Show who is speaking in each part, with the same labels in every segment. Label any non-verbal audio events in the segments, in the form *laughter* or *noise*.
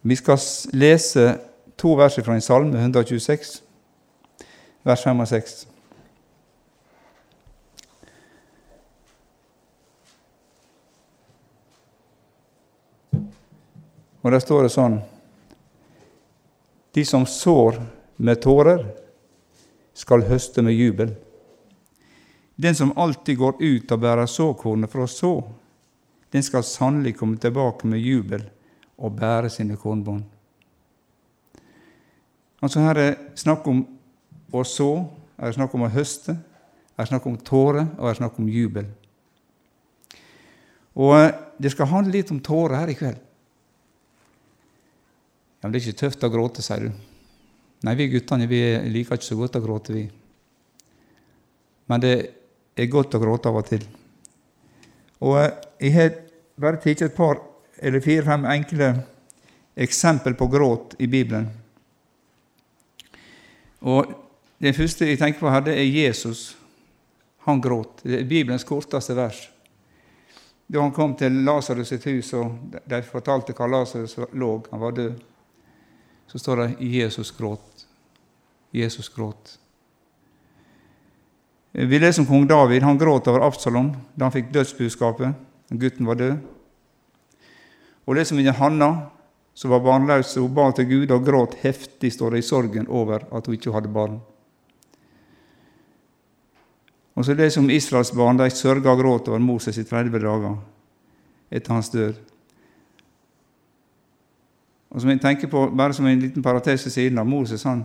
Speaker 1: Vi skal lese to vers fra en salme, 126, vers 5 og 6. Og der står det sånn De som sår med tårer, skal høste med jubel. Den som alltid går ut og bærer såkornet for å så, den skal sannelig komme tilbake med jubel og bære sine kornbånd. Altså Her er snakk om å så, er snakk om å høste, er snakk om tårer, og er snakk om jubel. Og eh, Det skal handle litt om tårer her i kveld. Ja, men Det er ikke tøft å gråte, sier du. Nei, vi guttene vi liker ikke så godt å gråte, vi. Men det er godt å gråte av og til. Og eh, Jeg har bare tatt et par eller fire-fem enkle eksempel på gråt i Bibelen. Og Det første jeg tenker på her, det er Jesus. Han gråt. Det er Bibelens korteste vers. Da han kom til Lasarus sitt hus, og de fortalte hva Lasarus lå, han var død, så står det 'Jesus gråt'. Jesus gråt. Vi leser om kong David. Han gråt over Absalom da han fikk dødsbudskapet. Gutten var død. Og det som er Hanna, som var barnløs. Hun ba til Gud og gråt heftig, står det i sorgen over at hun ikke hadde barn. Og så det som Israels barn. De sørga og gråt over Moses i 30 dager etter hans død. Og som jeg tenker på, Bare som en liten parates ved siden av Moses han,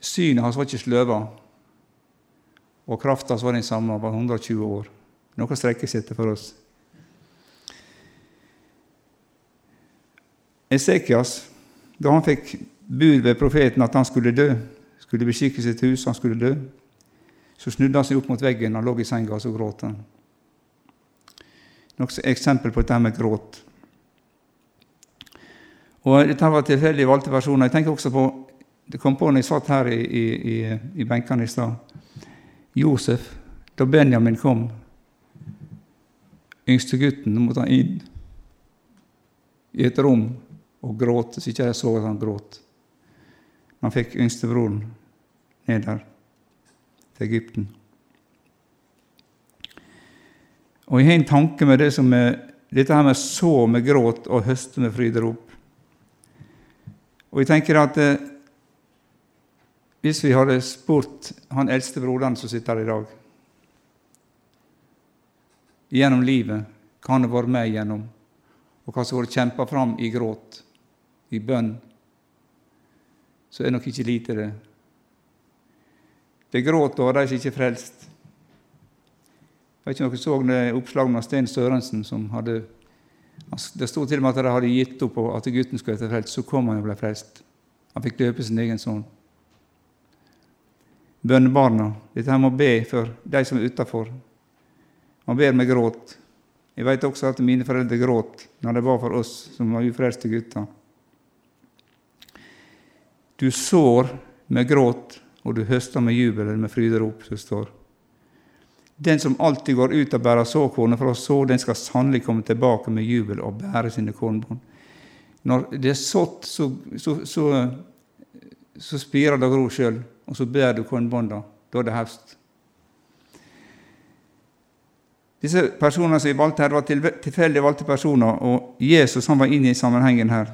Speaker 1: Synet hans var ikke sløva, og krafta var den samme, var 120 år. Noe å seg etter for oss. Esekias, da han fikk bud ved profeten at han skulle dø, skulle beskikke sitt hus, han skulle dø, så snudde han seg opp mot veggen, han lå i senga og så gråt han. Noe eksempel på dette med gråt. Og Dette var tilfeldig valgte personer. Jeg tenker også på, Det kom på når jeg satt her i, i, i benkene i stad. Josef, da Benjamin kom, yngstegutten, måtte han inn i et rom og gråte, så ikke jeg så at han gråt. Han fikk yngstebroren ned der til Egypten. Og Jeg har en tanke med det som er, dette her med så med gråt og høste med fryderop. Og jeg tenker at eh, hvis vi hadde spurt han eldste broderen som sitter her i dag, gjennom livet, hva han har vært med gjennom, og hva som har vært kjempa fram i gråt, i bønn, så er nok ikke lite, det. Det gråter over de som ikke er frelst. Jeg vet ikke om dere så det oppslaget med Sten Sørensen som hadde det sto til og med at de hadde gitt opp at gutten skulle bli frelst. Så kom han og ble frelst. Han fikk døpe sin egen sønn. Bønnebarna. Dette her må be for de som er utafor. Man ber med gråt. Jeg vet også at mine foreldre gråt når det var for oss som var ufrelste gutter. Du sår med gråt, og du høster med jubel eller med fryderop, som står. Den som alltid går ut og bærer såkornet for å så, den skal sannelig komme tilbake med jubel og bære sine kornbånd. Når det er sådd, så, så, så, så spirer det og gror sjøl, og så bærer du kornbånda. Da er det høst. Disse personene som vi valgte her, var tilfeldig valgte personer, og Jesus han var inne i sammenhengen her.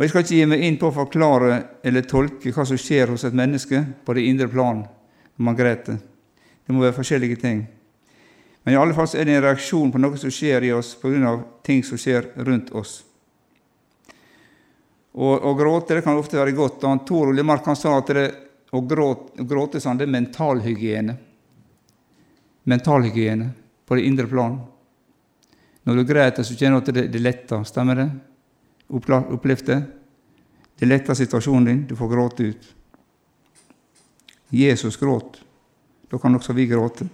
Speaker 1: Og Jeg skal ikke gi meg inn på å forklare eller tolke hva som skjer hos et menneske på det indre plan når man gråter. Det må være forskjellige ting. Men i alle fall er det en reaksjon på noe som skjer i oss pga. ting som skjer rundt oss. Og, og gråte det kan ofte være godt. og Tor Oljemark han sa at det, å gråte, gråte sånn, det er mentalhygiene. Mentalhygiene på det indre plan. Når du gråter, så kjenner du at det, det letter. Stemmer det? Opplevd det? Det letter situasjonen din. Du får gråte ut. Jesus gråt. Da kan også vi gråte.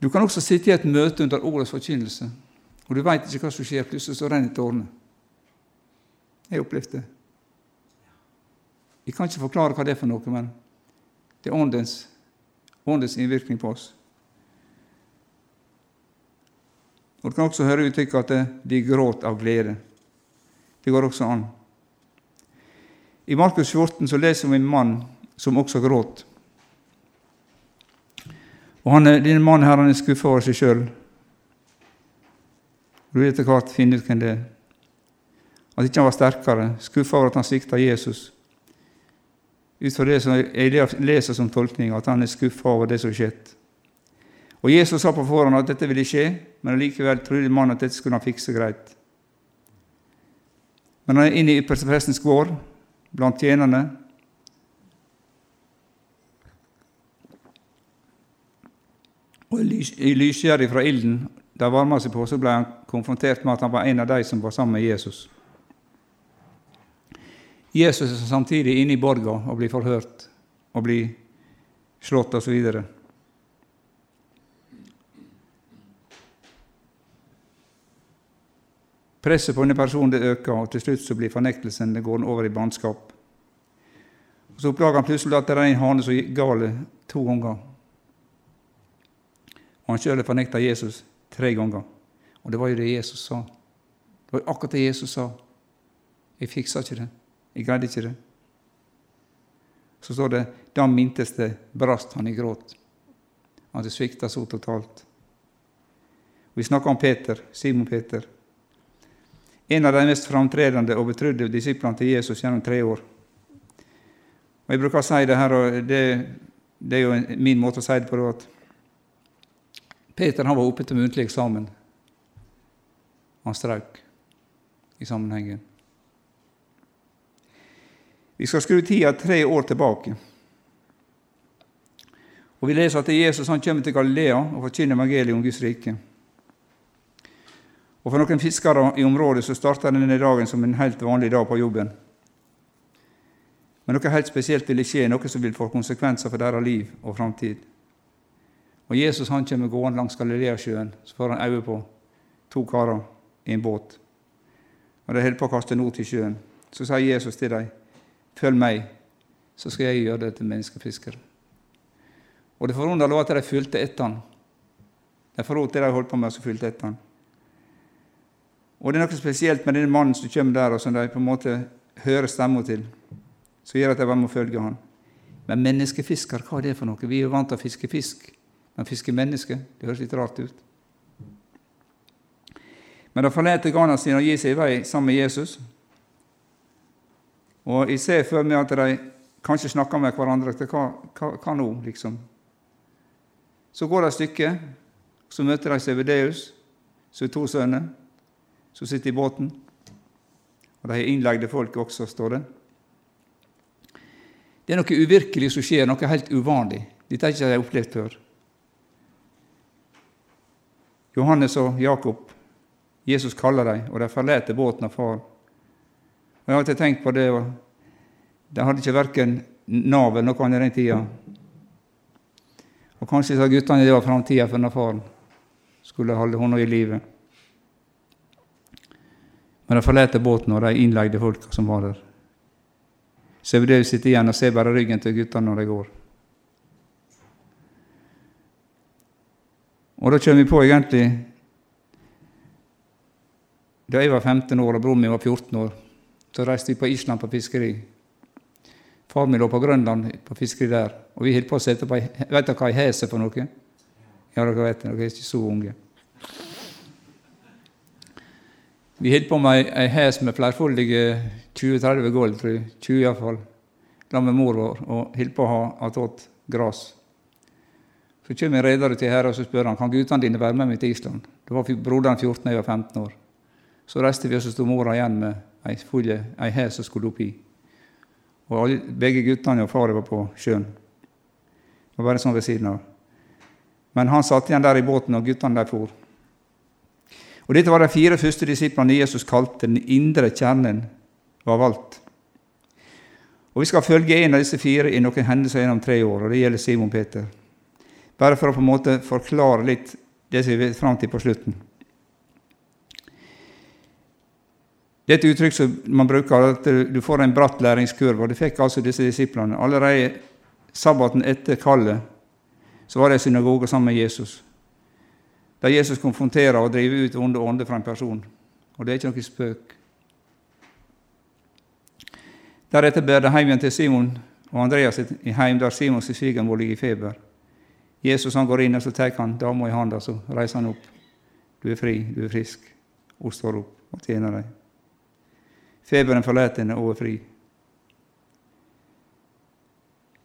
Speaker 1: Du kan også sitte i et møte under ordets forkynnelse, og du veit ikke hva som skjer. Plutselig så renner tårene. Jeg opplevde det. Jeg kan ikke forklare hva det er for noe, men det er åndens, åndens innvirkning på oss. Og Du kan også høre uttrykket at de gråt av glede. Det går også an. I Markus 14 så leser vi en mann som også gråt. Og han, Denne mannen her han er skuffa over seg sjøl. Du vil etter hvert finne ut hvem det er. At ikke han var sterkere, skuffa over at han svikta Jesus. Ut fra det som jeg leser som tolkning, at han er skuffa over det som har skjedd. Og Jesus sa på forhånd at dette ville skje, men likevel trodde mannen at dette skulle han fikse greit. Men han er inne i yppersteprestens gård, blant tjenerne. Og I lysgjerdet fra ilden der varma seg på, så ble han konfrontert med at han var en av de som var sammen med Jesus. Jesus er samtidig inne i borga og blir forhørt og blir slått osv. Presset på denne personen det øker, og til slutt så blir fornektelsen det går over i bannskap. Så oppdager han plutselig at det er en hane som gikk gal to ganger. Og han sjøl fornekta Jesus tre ganger. Og det var jo det Jesus sa. Det var akkurat det Jesus sa. Jeg fiksa ikke det. Jeg greide ikke det. Så står det da mintes det brast han i gråt. Han hadde svikta så totalt. Vi snakker om Peter, Simon Peter en av de mest framtredende og betrodde disiplene til Jesus gjennom tre år. Og Jeg bruker å si det her, og det, det er jo min måte å si det på. at Peter han var oppe til muntlig eksamen. Han strøk i sammenhengen. Vi skal skru tida tre år tilbake. Og Vi leser at Jesus han kommer til Galilea og forkynner evangeliet om Guds rike. Og For noen fiskere i området så starta denne dagen som en helt vanlig dag på jobben. Men noe helt spesielt vil skje, noe som vil få konsekvenser for deres liv og framtid. Og Jesus han kommer gående langs Galileasjøen, så får han øye på to karer i en båt. Og De holder på å kaste not i sjøen. Så sier Jesus til dem, 'Følg meg, så skal jeg gjøre det til menneskefiskere.' Og Det forunderlige var at de fulgte etter han. De forlot det de holdt på med, og så fulgte etter han. Og det er noe spesielt med denne mannen som kommer der, og som de på en måte hører stemma til, som gjør at de bare må følge han. Men menneskefisker, hva er det for noe? Vi er jo vant til å fiske fisk, men fiske mennesker, det høres litt rart ut. Men da forlater Ghana sine og gir seg i vei sammen med Jesus. Og jeg ser for meg at de kanskje snakker med hverandre hva, hva, hva nå, liksom? Så går det et stykke, så møter de Sevedeus, som er to sønner som sitter i båten. Og de har innleide folk også, står det. Det er noe uvirkelig som skjer, noe helt uvanlig. Dette har ikke jeg opplevd før. Johannes og Jakob, Jesus kaller dem, og de forlater båten av far. Og Jeg har alltid tenkt på det, og de hadde ikke verken Nav eller noe annet i den tida. Og kanskje sa guttene det var framtida for denne faren skulle holde hånda i livet. Men de forlater båten og de innleide folka som var der. Sebedeu sitter igjen og ser bare ryggen til guttene når de går. Og da kommer vi på egentlig Da jeg var 15 år og broren min var 14 år, så reiste vi på Island på fiskeri. Far min lå på Grønland på fiskeri der, og vi holdt på å sette på Vet dere hva ei hes er for noe? Ja, dere vet det, dere er ikke så unge. Vi holdt på med ei hes med flerfoldige 20-30 gulv, tror jeg. 20 iallfall. Sammen med mor vår, og holdt på å ha attåt gress. Så kommer rederen reder til her og så spør han, kan guttene dine være med meg til Island. Da var broderen 14, jeg var 15 år. Så reiste vi, og så sto mora igjen med ei, fulle, hes som skulle oppi. Og alle, begge guttene og far var på sjøen. Det var bare sånn ved siden av. Men han satt igjen der i båten, og guttene de for. Og Dette var de fire første disiplene Jesus kalte den indre kjernen var valgt. Og Vi skal følge en av disse fire i noen hendelser gjennom tre år, og det gjelder Simon Peter. Bare for å på en måte forklare litt det som vi vet fram til på slutten. Det er et uttrykk som man bruker, at du får en bratt læringskurve. og Det fikk altså disse disiplene. Allerede sabbaten etter kallet så var de i synagogen sammen med Jesus. Der Jesus konfronterer og driver ut onde ånder fra en person. Og det er ikke noe spøk. Deretter bærer de hjem igjen til Simon og Andreas i heim der Simons svigermor ligger i feber. Jesus han går inn, og så tar han dama i handa, så reiser han opp. Du er fri, du er frisk. Hun står opp og tjener deg. Feberen forlater henne og er fri.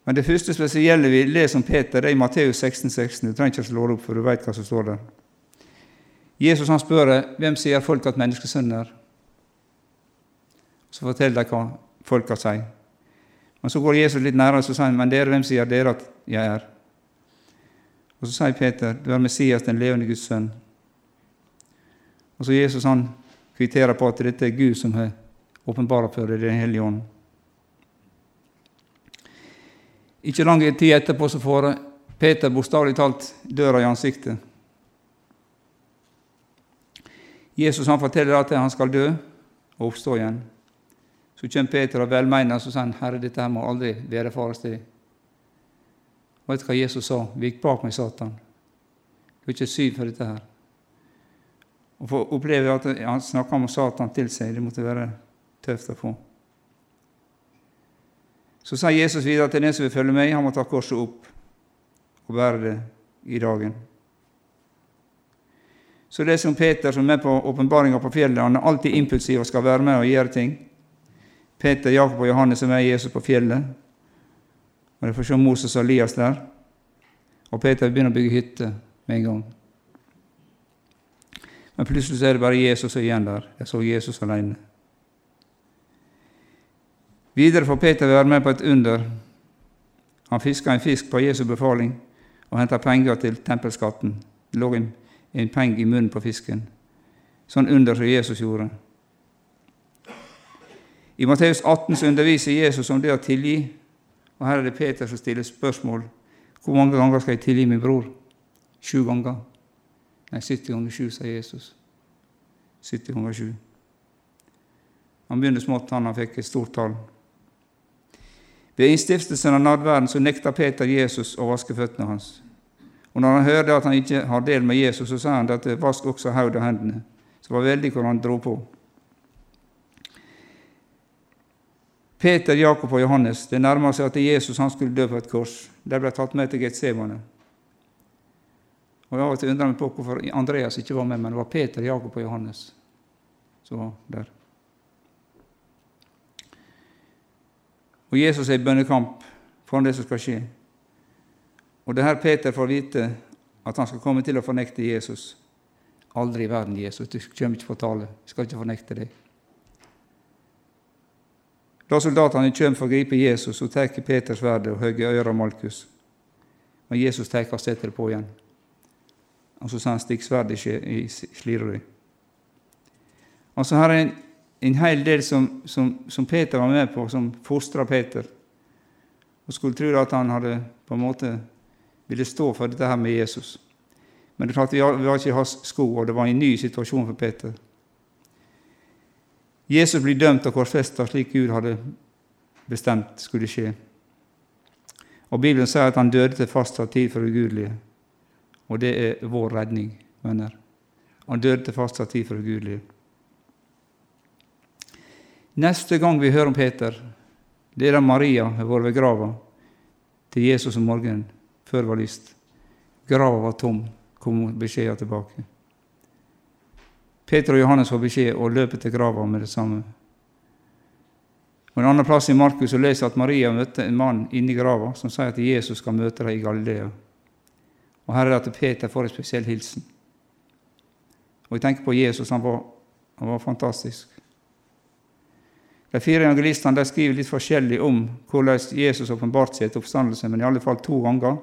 Speaker 1: Men det første spesielle vi leser om Peter, det er i Matteus 16, 16. Du trenger ikke å slå det opp, for du vet hva som står der. Jesus han spør hvem sier folk at menneskesønnen er. Så forteller de hva folka sier. Men så går Jesus litt nærmere og sier men dere, hvem sier dere at jeg er? Og Så sier Peter, du er Messias, den levende Guds sønn. Og så Jesus han kvitterer på at dette er Gud som har åpenbart for deg Den hellige ånd. Ikke lang tid etterpå så får Peter bokstavelig talt døra i ansiktet. Jesus han forteller at han skal dø og oppstå igjen. Så kommer Peter og velmener og sier han, 'Herre, dette her må aldri være fares til.' Vet du hva Jesus sa? 'Vik bak meg, Satan'. Du er ikke syv for dette her. Å få oppleve at han snakker om Satan til seg, det måtte være tøft å få. Så sier Jesus videre til den som vil følge meg, han må ta korset opp og bære det i dagen. Så det er som Peter som er med på åpenbaringa på fjellet. Han er alltid impulsiv og skal være med og gjøre ting. Peter, Jakob og Johannes er med Jesus på fjellet. Og De får se Moses og Elias der. Og Peter begynner å bygge hytte med en gang. Men plutselig så er det bare Jesus igjen der. Jeg så Jesus alene. Videre får Peter være med på et under. Han fisker en fisk på Jesu befaling og henter penger til tempelskatten. Det lå en, en penge i munnen på fisken. Sånn under som Jesus gjorde. I Matteus 18 så underviser Jesus om det å tilgi, og her er det Peter som stiller spørsmål. Hvor mange ganger skal jeg tilgi min bror? Sju ganger? Nei, 70 ganger sju, sier Jesus. 70 ganger sju. Han begynner smått, han, han fikk et stort tall. Ved innstiftelsen av nadverden så nekta Peter Jesus å vaske føttene hans. Og når han hørte at han ikke har del med Jesus, så sa han at vask også hodet og hendene. Så det var veldig hvor han dro på. Peter, Jakob og Johannes det nærma seg at Jesus han skulle dø på et kors. De ble tatt med til Getsemane. Og Jeg av og til undrer meg på hvorfor Andreas ikke var med, men det var Peter, Jakob og Johannes som var der. Og Jesus er i bønnekamp for det som skal skje. Og det her Peter får vite at han skal komme til å fornekte Jesus. Aldri i verden, Jesus. Du kommer ikke på tale. Jeg skal ikke fornekte deg. Da soldatene kommer for å gripe Jesus, så tar Peter sverdet og hogger øret av Malkus. Men Jesus tar og setter det på igjen. Og så sier han 'stikk sverdet i slira di'. Altså her er en en hel del som, som, som, Peter var med på, som fostra Peter. Og skulle tro at han hadde på en måte ville stå for dette her med Jesus. Men det klart vi var ikke i hans sko, og det var en ny situasjon for Peter. Jesus blir dømt og korsfesta slik Gud hadde bestemt skulle skje. Og Bibelen sier at han døde til fastsatt tid for ugudelige. Og det er vår redning, venner. Han døde til fastsatt tid for ugudelige. Neste gang vi hører om Peter, det er da Maria har vært ved grava til Jesus om morgenen før det var lyst. Grava var tom, kom beskjeden tilbake. Peter og Johannes får beskjed og løper til grava med det samme. Og En annen plass i Markus leser at Maria møtte en mann inni grava som sier at Jesus skal møte dem i Galilea. Og Her er det at Peter får en spesiell hilsen. Og Jeg tenker på Jesus. Han var, han var fantastisk. De fire evangelistene skriver litt forskjellig om hvordan Jesus åpenbarte seg etter oppstandelse, men i alle fall to ganger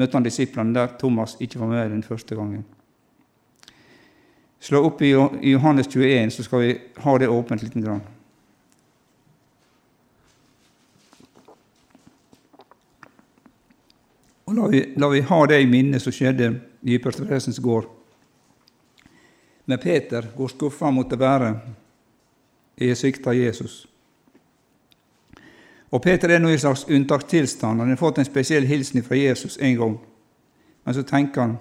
Speaker 1: møtte han disiplene der Thomas ikke var med den første gangen. Slå opp i Johannes 21, så skal vi ha det åpent lite grann. Og la vi, la vi ha det i minnet som skjedde i Yppertresens gård. Men Peter, går skuffa mot måtte være i sikta Jesus. Og Peter er nå i en slags unntakstilstand. Han har fått en spesiell hilsen fra Jesus en gang. Men så tenker han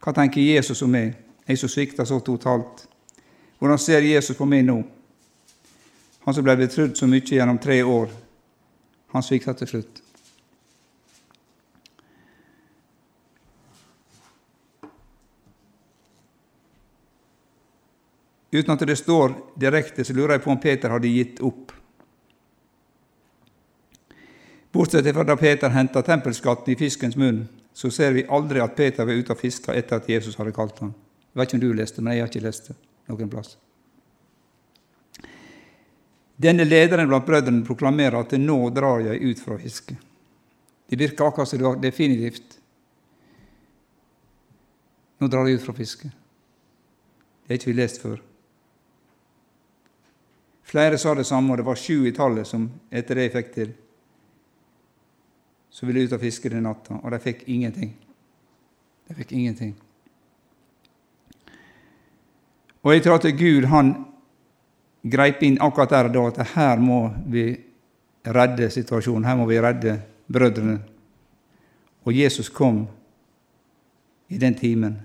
Speaker 1: Hva tenker Jesus om meg, jeg som svikta så totalt? Hvordan ser Jesus på meg nå? Han som ble betrodd så mye gjennom tre år, han svikta til slutt. Uten at det står direkte, så lurer jeg på om Peter hadde gitt opp. Bortsett fra da Peter henta tempelskatten i fiskens munn, så ser vi aldri at Peter var ute og fiska etter at Jesus hadde kalt ham. Jeg vet ikke om du leste, men jeg har ikke lest det noen plass. Denne lederen blant brødrene proklamerer at 'nå drar jeg ut fra å fiske'. Det virker akkurat som det var definitivt. Nå drar jeg ut fra å fiske. Det har ikke vi lest før. Flere sa det samme, og det var sju i tallet som etter det jeg fikk til, så ville ut og fiske den natta, og de fikk ingenting. De fikk ingenting. Og jeg tror at Gud han greip inn akkurat der og da at her må vi redde situasjonen, her må vi redde brødrene. Og Jesus kom i den timen.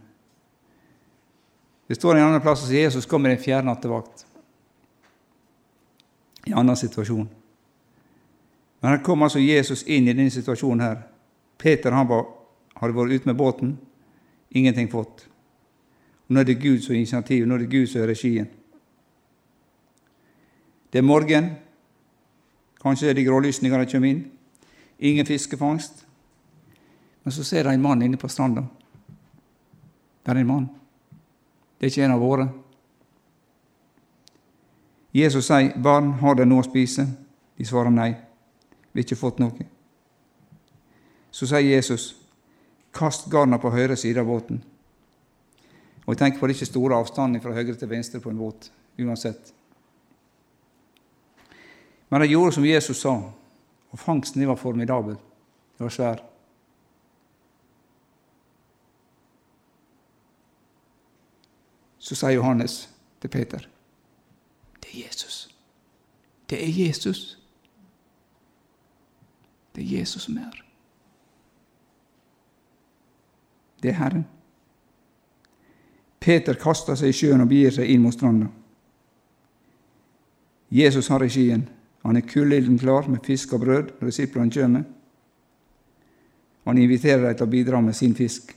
Speaker 1: Det står en annen plass at Jesus kom i den fjerde nattevakt. I en annen situasjon. Men her kom altså Jesus inn i denne situasjonen her. Peter han var, hadde vært ute med båten, ingenting fått. Nå er det Gud som er initiativ, nå er det Gud som er regien. Det er morgen, kanskje er det grålysninger kommer inn. Ingen fiskefangst. Men så ser de en mann inne på stranda. Det er en mann. Det er ikke en av våre. Jesus sier, 'Barn, har dere noe å spise?' De svarer nei. Vi har ikke fått noe. Så sier Jesus, 'Kast garna på høyre side av båten.' Og jeg tenker på det ikke store avstanden fra høyre til venstre på en båt, uansett. Men de gjorde som Jesus sa, og fangsten var formidabel. Det var svær. Så sier Johannes til Peter det er Jesus. Det er Jesus. Det er Jesus som er. Det er Herren. Peter kaster seg i sjøen og begir seg inn mot stranda. Jesus har regien. Han er kullilden klar med fisk og brød når disiplene kommer. Han inviterer dem til å bidra med sin fisk.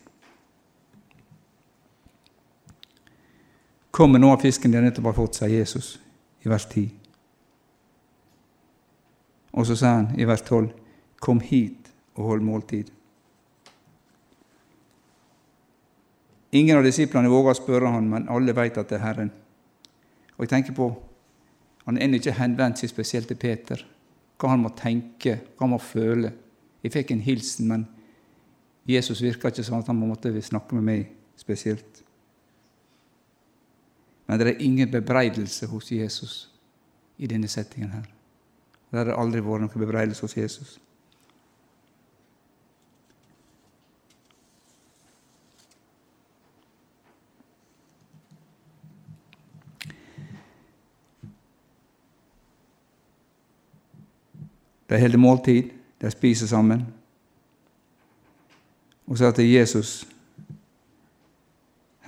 Speaker 1: Kom med noe av fisken de nettopp har fått, sier Jesus i vers 10. Og så sier han i vers 12.: Kom hit og hold måltid. Ingen av disiplene våger å spørre han, men alle vet at det er Herren. Og jeg tenker på Han har ennå ikke henvendt seg spesielt til Peter. Hva han må tenke, hva han må føle. Jeg fikk en hilsen, men Jesus virka ikke sånn at han måtte snakke med meg spesielt. Men det er ingen bebreidelse hos Jesus i denne settingen her. Det har aldri vært noen bebreidelse hos Jesus. De holder måltid, de spiser sammen. Og så at Jesus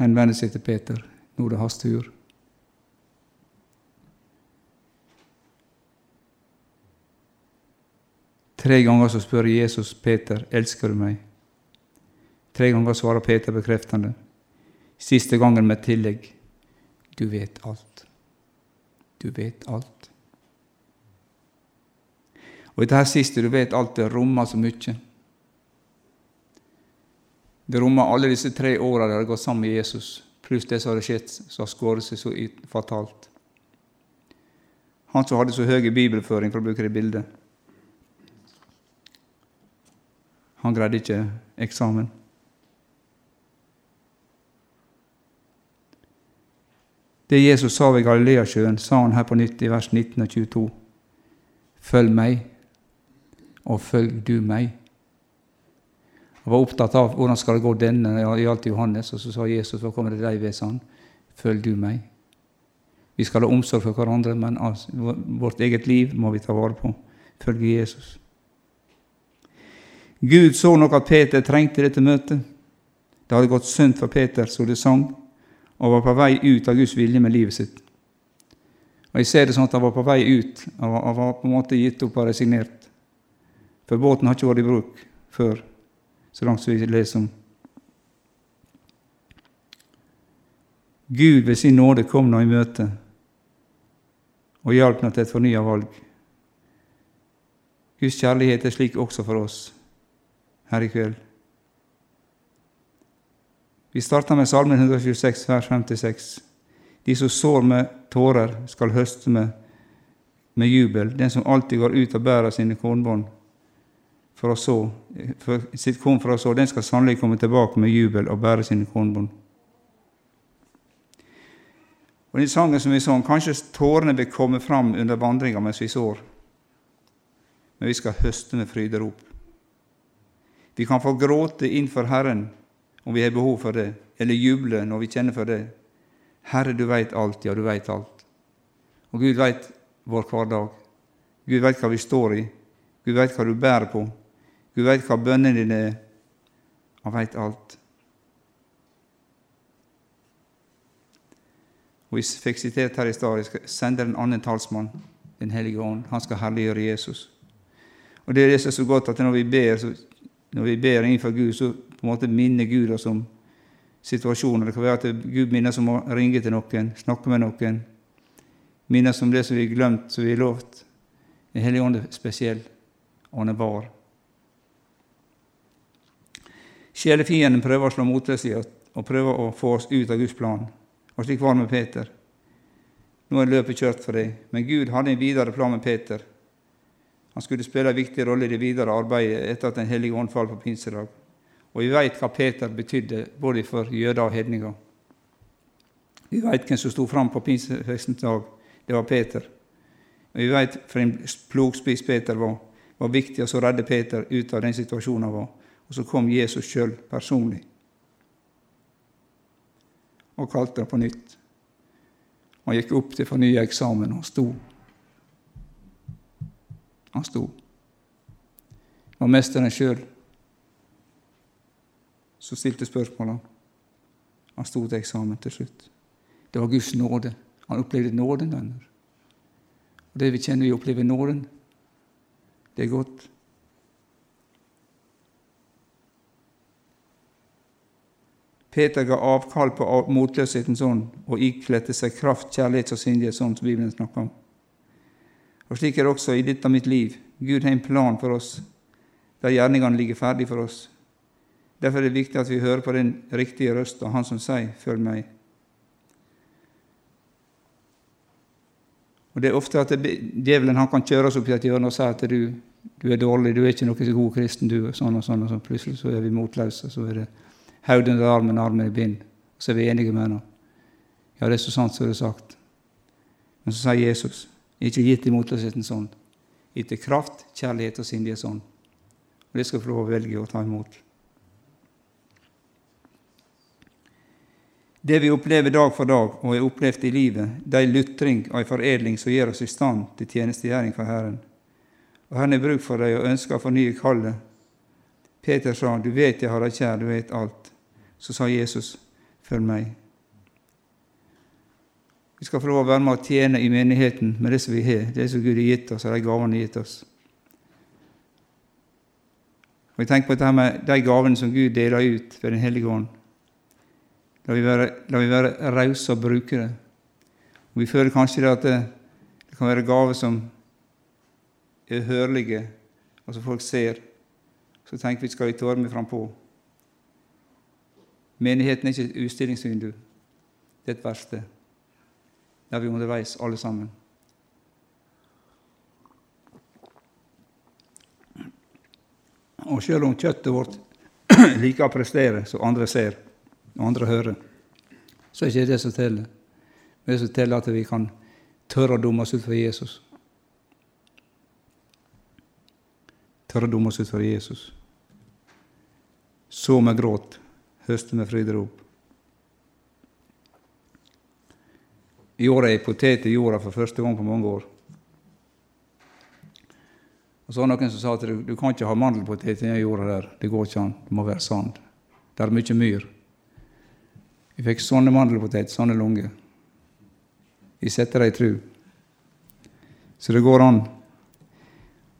Speaker 1: henvender seg til Peter. Nå er det hans tur. Tre ganger så spør Jesus Peter elsker du meg. Tre ganger svarer Peter bekreftende. Siste gangen med tillegg du vet alt. Du vet alt. Og i det her siste, du vet alt, det rommer så mye. Det rommer alle disse tre åra de har gått sammen med Jesus, pluss det som hadde skjedd, som har skåret seg så fatalt. Han som hadde så høy bibelføring, for å bruke det bildet. Han greide ikke eksamen. Det Jesus sa ved Galileasjøen, sa han her på nytt i vers 19 og 22. Følg meg, og følg du meg. Jeg var opptatt av hvordan skal det gå denne, i alt Johannes, og så sa Jesus, hva kommer det deg ved, sa han. Følg du meg. Vi skal ha omsorg for hverandre, men vårt eget liv må vi ta vare på. Følge Jesus. Gud så nok at Peter trengte dette møtet. Det hadde gått sunt for Peter, så det sang, og var på vei ut av Guds vilje med livet sitt. Og Jeg ser det sånn at han var på vei ut. Han var på en måte gitt opp og resignert. For båten har ikke vært i bruk før, så langt som vi leser om. Gud ved sin nåde kom nå i møte og hjalp nå til et fornya valg. Guds kjærlighet er slik også for oss her i kveld. Vi starter med Salmen 126, vers 56. De som sår med tårer, skal høste med, med jubel. Den som alltid går ut og bærer sine kornbånd for å så, for sitt korn for å så, den skal sannelig komme tilbake med jubel og bære sine kornbånd. Og den sangen som vi sang, Kanskje tårene vil komme fram under vandringa mens vi sår, men vi skal høste med fryderop. Vi kan få gråte innfor Herren om vi har behov for det, eller juble når vi kjenner for det. Herre, du veit alt, ja, du veit alt. Og Gud veit vår hverdag. Gud veit hva vi står i. Gud veit hva du bærer på. Gud veit hva bønnene dine er. Han veit alt. Og Vi fikk sitert her i stad jeg skal sende en annen talsmann, Den hellige ånd. Han skal herliggjøre Jesus. Og Det er det som er så godt at når vi ber, så, når vi ber innenfor Gud, så på en måte minner Gud oss om situasjoner. Det kan være at Gud minner oss om å ringe til noen, snakke med noen. Minner oss om det som vi har glemt, som vi har lovt. Den hellige ånd er spesiell, og han er var. Sjelefienden prøver å slå i oss og prøver å få oss ut av Guds plan. Og slik var det med Peter. Nå er løpet kjørt for deg. Men Gud hadde en videre plan med Peter. Han skulle spille en viktig rolle i det videre arbeidet etter at Den hellige ånd falt på pinsedag. Og vi veit hva Peter betydde både for jøder og hedninger. Vi veit hvem som sto fram på pinsefestens dag. Det var Peter. Og vi veit for en plogspiss Peter var. Det var viktig å redde Peter ut av den situasjonen han var. Og så kom Jesus sjøl personlig og kalte det på nytt. Han gikk opp til fornya eksamen og sto. Han sto. Det var mesteren sjøl som stilte spørsmåla. Han sto til eksamen til slutt. Det var Guds nåde. Han opplevde nåden, venner. Og det vi kjenner vi opplever nåden, det er godt. Peter ga avkall på motløshetens ånd og ikledte seg kraft, kjærlighet og syndighetsånd som Bibelen snakker om. Og Slik er det også i ditt og mitt liv. Gud har en plan for oss, der gjerningene ligger ferdig for oss. Derfor er det viktig at vi hører på den riktige røsta, Han som sier 'følg meg'. Og Det er ofte at djevelen han kan kjøre oss opp i et hjørne og si at du, du er dårlig, du er ikke noe så god kristen, du, og sånn og sånn, og så plutselig så er vi motløse. så er det hodet under armen, armen i bind. Og så er vi enige med henne. Ja, det er så sant som det er sagt. Men så sier Jesus, ikke gitt i motløshetens ånd, gitt i kraft, kjærlighet og sindighets ånd. Og det skal vi få lov å velge å ta imot. Det vi opplever dag for dag og har opplevd i livet, det er en lytring og en foredling som gjør oss i stand til tjenestegjøring for Herren. Og Herren har bruk for deg og ønsker å fornye kallet. Peter sa, 'Du vet jeg har deg kjær, du vet alt' så sa Jesus, 'Følg meg'. Vi skal få lov å være med å tjene i menigheten med det som vi har, det som Gud har gitt oss, og de gavene har gitt oss. Og jeg tenker på dette med de gavene som Gud deler ut ved Den hellige ånd. La vi være, la vi være rause og bruke det. Og Vi føler kanskje det at det, det kan være gaver som er hørlige, og som folk ser. Så tenker vi skal vi tåre meg frampå. Menigheten er ikke et utstillingsvindu. Det er et verksted der vi er underveis, alle sammen. Og selv om kjøttet vårt *clears throat* liker å prestere som andre ser og andre hører, så er det ikke det som teller. Det som teller, at vi kan tørre å dumme oss ut for Jesus. Tørre å dumme oss ut for Jesus. Så med gråt høste med fryderop. I år er jeg potet i jorda for første gang på mange år. Og så var noen som sa at du, du kan ikke ha mandelpotet i den jorda der. Det går ikke an. Det må være sand. Det er mye myr. Vi fikk sånne mandelpotet, sånne lunger. Vi setter det i tru. Så det går an.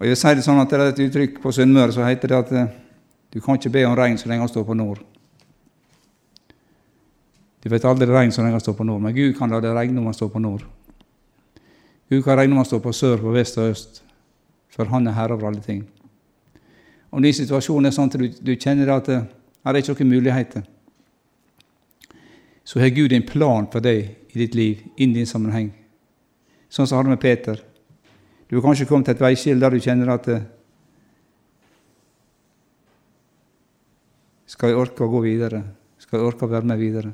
Speaker 1: Og jeg vil si Det sånn at det er et uttrykk på Sunnmøre så heter det at eh, du kan ikke be om regn så lenge han står på nord. Du vet aldri regn så lenge han står på nord, men Gud kan la det regne om han står på nord. Gud kan regne om han står på sør, på vest og øst, for han er herre over alle ting. Om din situasjon er sånn at du, du kjenner at det her er ikke noen muligheter, så har Gud en plan for deg i ditt liv, inn i din sammenheng. Sånn som han hadde med Peter. Du har kanskje kommet til et veiskille der du kjenner at Skal jeg orke å gå videre? Skal jeg orke å være med videre?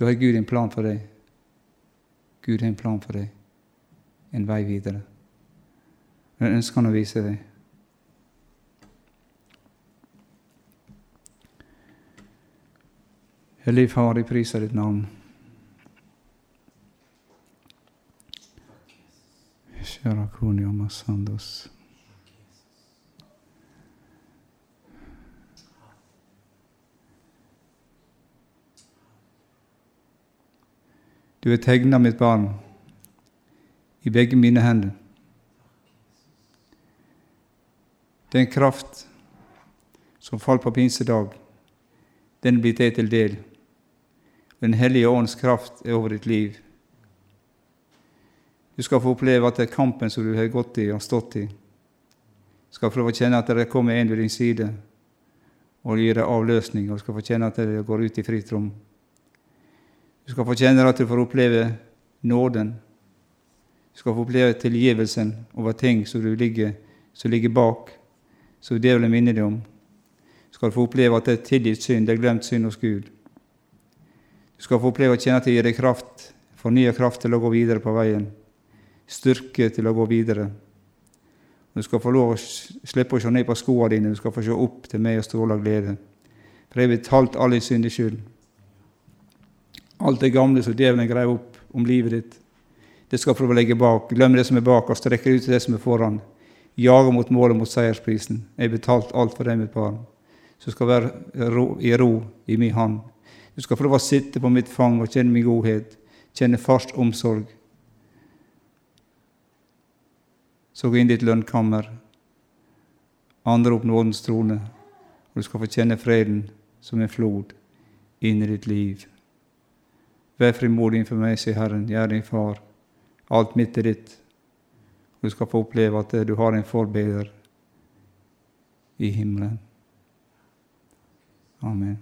Speaker 1: Da har Gud en plan for deg. Gud har en plan for deg. En vei videre. Den ønsker han å vise deg. Hellige Far, jeg priser ditt navn. Sharakuni Amasandos. Du er tegna mitt barn i begge mine hender. Den kraft som falt på pinsedag, den blir deg til del. Den hellige ånds kraft er over ditt liv. Du skal få oppleve at det er kampen som du har gått i og stått i, du skal få kjenne at det kommer en ved din side og gir deg avløsning, og skal få kjenne at det går ut i fritt rom. Du skal få kjenne at du får oppleve nåden. Du skal få oppleve tilgivelsen over ting som, ligger, som ligger bak, som djevelen minner deg om. Du skal få oppleve at det er tilgitt synd, det er glemt synd hos Gud. Du skal få oppleve å kjenne at det gir deg kraft, fornya kraft til å gå videre på veien. Styrke til å gå videre. Du skal få lov å slippe å se ned på skoene dine, du skal få se opp til meg og stråle av glede. For jeg har betalt alle synders skyld. Alt det gamle som djevelen greier opp om livet ditt, det skal prøve å legge bak. Glem det som er bak, og strekke ut til det som er foran. Jage mot målet, mot seiersprisen. Jeg har betalt alt for deg, mitt barn. Så skal være i ro i min hånd. Du skal lov å sitte på mitt fang og kjenne min godhet, kjenne fast omsorg. Så gå inn i ditt lønnkammer, andre opp nådens trone, og du skal få kjenne freden som en flod inn i ditt liv. Vær frimodig innenfor meg, sier Herren, gjør din far. Alt mitt er ditt. Du skal få oppleve at du har en forbeder i himmelen. Amen.